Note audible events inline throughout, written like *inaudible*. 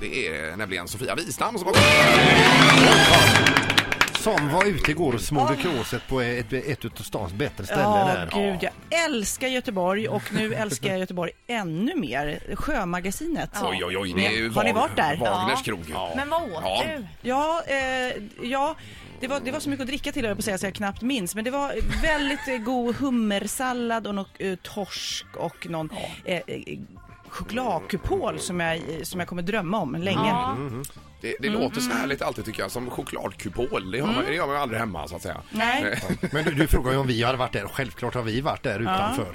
Det är nämligen Sofia Wistam som har. Som var ute igår och smorde kråset på ett, ett av stans bättre ställen Ja, gud, jag älskar Göteborg och nu älskar jag Göteborg ännu mer. Sjömagasinet. Oj, oj, oj. Det är ju Har ni Wag- varit där? Wagners krog. Ja. Men vad åt Ja. du? Ja, eh, ja det, var, det var så mycket att dricka till höll jag på att säga så jag knappt minns. Men det var väldigt eh, god hummersallad och något eh, torsk och någon eh, eh, chokladkupol som jag, som jag kommer drömma om länge. Ja. Det, det låter så härligt alltid tycker jag, som chokladkupol. Det, har man, det gör man ju aldrig hemma så att säga. Nej. Men du, du frågar ju om vi hade varit där. Självklart har vi varit där utanför.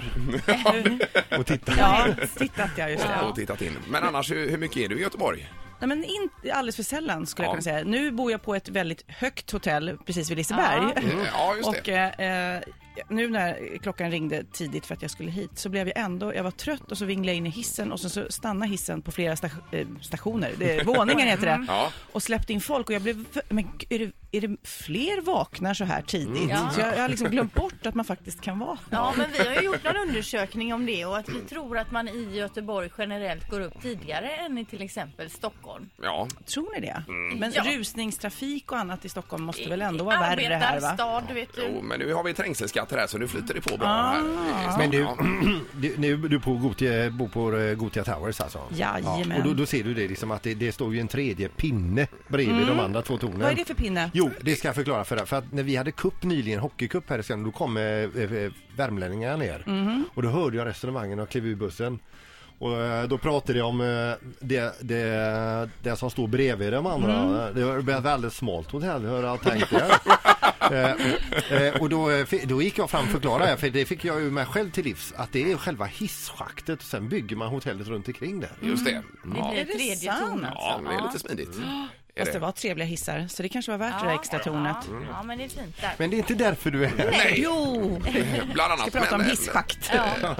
*laughs* och tittat. Ja, tittat ja, just det. Och tittat in. Men annars, hur, hur mycket är du i Göteborg? Nej, men inte alldeles för sällan skulle Ja. jag kunna säga. Nu bor jag på ett väldigt högt hotell precis vid Liseberg. Ja. Mm, ja, just Och det. eh, eh, nu när klockan ringde tidigt för att jag skulle hit så blev jag ändå, jag var trött och så vinglade jag in i hissen och sen så stannade hissen på flera sta- eh, stationer, det, våningen heter det, *laughs* Ja. och släppte in folk och jag blev, men är det, är det fler vaknar så här tidigt? Ja. Så jag, jag har liksom glömt bort att man faktiskt kan vara. Ja, men vi har ju gjort en *laughs* undersökning om det och att vi tror att man i Göteborg generellt går upp tidigare än i till exempel Stockholm. Ja, Tror ni det? Men Ja. rusningstrafik och annat i Stockholm måste väl ändå vara värre här va? Arbetarstad, vet du. jo, men nu har vi trängselskatter här så nu flyter det på bra här. i Men du, *clears throat* du, nu du på Gotia, bor på eh, Gotia Towers alltså? Jajamän. och då, då ser du det liksom att det, det står ju en tredje pinne bredvid de andra två tornen. Vad är det för pinne? Jo, det ska jag förklara för dig. För att när vi hade kupp nyligen, hockeycup här i Skåne, då kom eh, eh, värmlänningarna ner. Mhm. Och då hörde jag resonemangen och klev ur bussen. Och eh, då pratade jag om eh, det, det, det som står bredvid de andra. Mm. Det var ett väldigt smalt hotell, hur jag tänkte. Eh, och då, eh, då gick jag fram och förklarade, för det fick jag ju mig själv till livs, att det är själva hisschaktet och sen bygger man hotellet runt omkring det. Just det. Det Ja. blir det tredje ton ja, alltså. det är lite smidigt. Är Fast det var trevliga hissar, så det kanske var värt det där extra tornet. Ja, ja, men det är fint där. Men det är inte därför du är här. Nej, Jo! bland annat. Ska prata om men, hisschakt. eh, eh,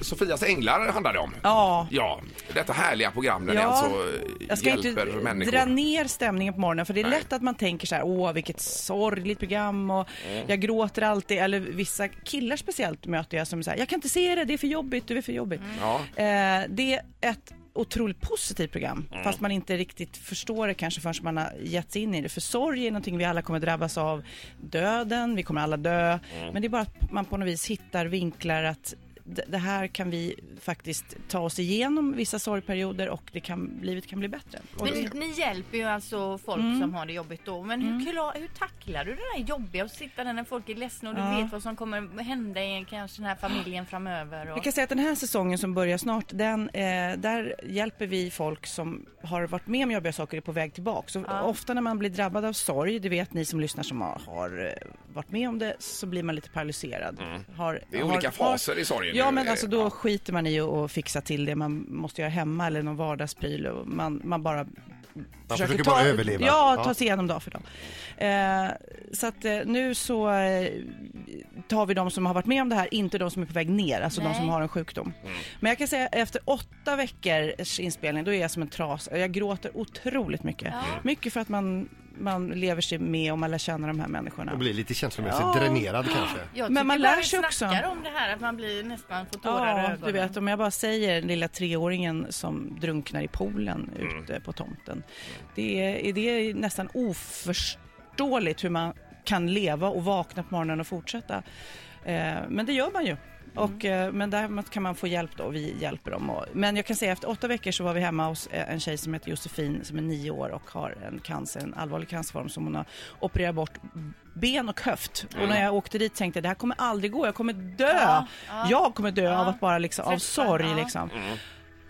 Sofias änglar handlar det om. Ja. Ja, detta härliga program där ni Ja, alltså eh, jag ska hjälper inte människor. dra ner stämningen på morgonen för det är Nej. lätt att man tänker så här, åh vilket sorgligt program och jag gråter alltid, eller vissa killar speciellt möter jag som säger, jag kan inte se det, det är för jobbigt, du är för jobbigt. Ja. Eh, det är ett otroligt positivt program, fast man inte riktigt förstår det kanske förrän man har gett sig in i det. För sorg är någonting vi alla kommer drabbas av. Döden, vi kommer alla dö. Men det är bara att man på något vis hittar vinklar att det här kan vi faktiskt ta oss igenom vissa sorgperioder och det kan, livet kan bli bättre. Men ni, ni hjälper ju alltså folk Mm. som har det jobbigt då. Men hur, klar, hur tacklar du det där jobbiga att sitta där när folk är ledsna och du Ja. vet vad som kommer hända i kanske den här familjen framöver? Och... kan säga att den här säsongen som börjar snart, den, eh, där hjälper vi folk som har varit med om jobbiga saker och är på väg tillbaka. Så Ja. Ofta när man blir drabbad av sorg, det vet ni som lyssnar som har, har eh, varit med om det, så blir man lite paralyserad. Har, Det är har, olika har- faser i sorgen. Ja ju. men alltså då Ja. skiter man i att fixa till det man måste göra hemma eller någon vardagspryl och man, man bara försöker bara överleva. Ja, Ja. ta sig igenom dag för dag. Eh, så att eh, nu så eh, tar vi de som har varit med om det här, inte de som är på väg ner, alltså de Nej. som har en sjukdom. Men jag kan säga efter åtta veckors inspelning, då är jag som en tras. Jag gråter otroligt mycket. Mycket för att man, man lever sig med och man lär känna de här människorna. Och blir lite känslomässigt Ja. dränerad kanske. Jag Men man lär sig också. snackar om det här att man blir nästan får tårar Ja, du vet om jag bara säger den lilla treåringen som drunknar i poolen Mm. ute på tomten. Det är, det är nästan oförståeligt hur man kan leva och vakna på morgonen och fortsätta. Eh, men det gör man ju. Och, eh, men där kan man få hjälp då, och vi hjälper dem. Och, men jag kan säga efter åtta veckor så var vi hemma hos eh, en tjej som heter Josefin som är nio år och har en cancer, en allvarlig cancerform som hon har opererat bort ben och höft. Och när jag åkte dit tänkte jag det här kommer aldrig gå, jag kommer dö. Ja, ja. Jag kommer dö Ja. av att bara liksom, av sorg ja. liksom.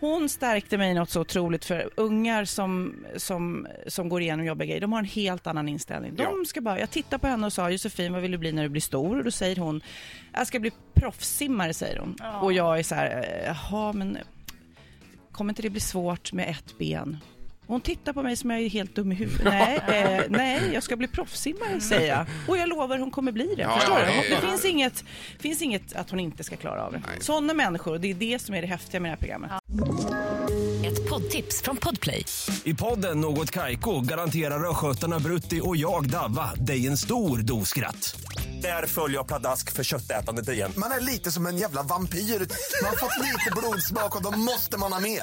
Hon stärkte mig något så otroligt för ungar som, som, som går igenom jobbiga grejer, de har en helt annan inställning. De Ja. ska bara, jag tittade på henne och sa Josefin vad vill du bli när du blir stor? Och då säger hon, jag ska bli proffssimmare säger hon. Ja. Och jag är så här, "Eh, jaha men kommer inte det bli svårt med ett ben? Hon tittar på mig som jag är helt dum i huvudet. Nej, eh, nej, jag ska bli proffssimmare säger jag. Och jag lovar hon kommer bli det. Ja, Förstår ja, du? ja, Det ja. finns inget, finns inget att hon inte ska klara av det. Sådana människor, det är det som är det häftiga med det här programmet. Ett poddtips från Podplay. I podden Något Kaiko garanterar östgötarna Brutti och jag, Davva, dig en stor dos skratt. Där följer jag pladask för köttätandet igen. Man är lite som en jävla vampyr. Man har fått lite blodsmak och då måste man ha mer.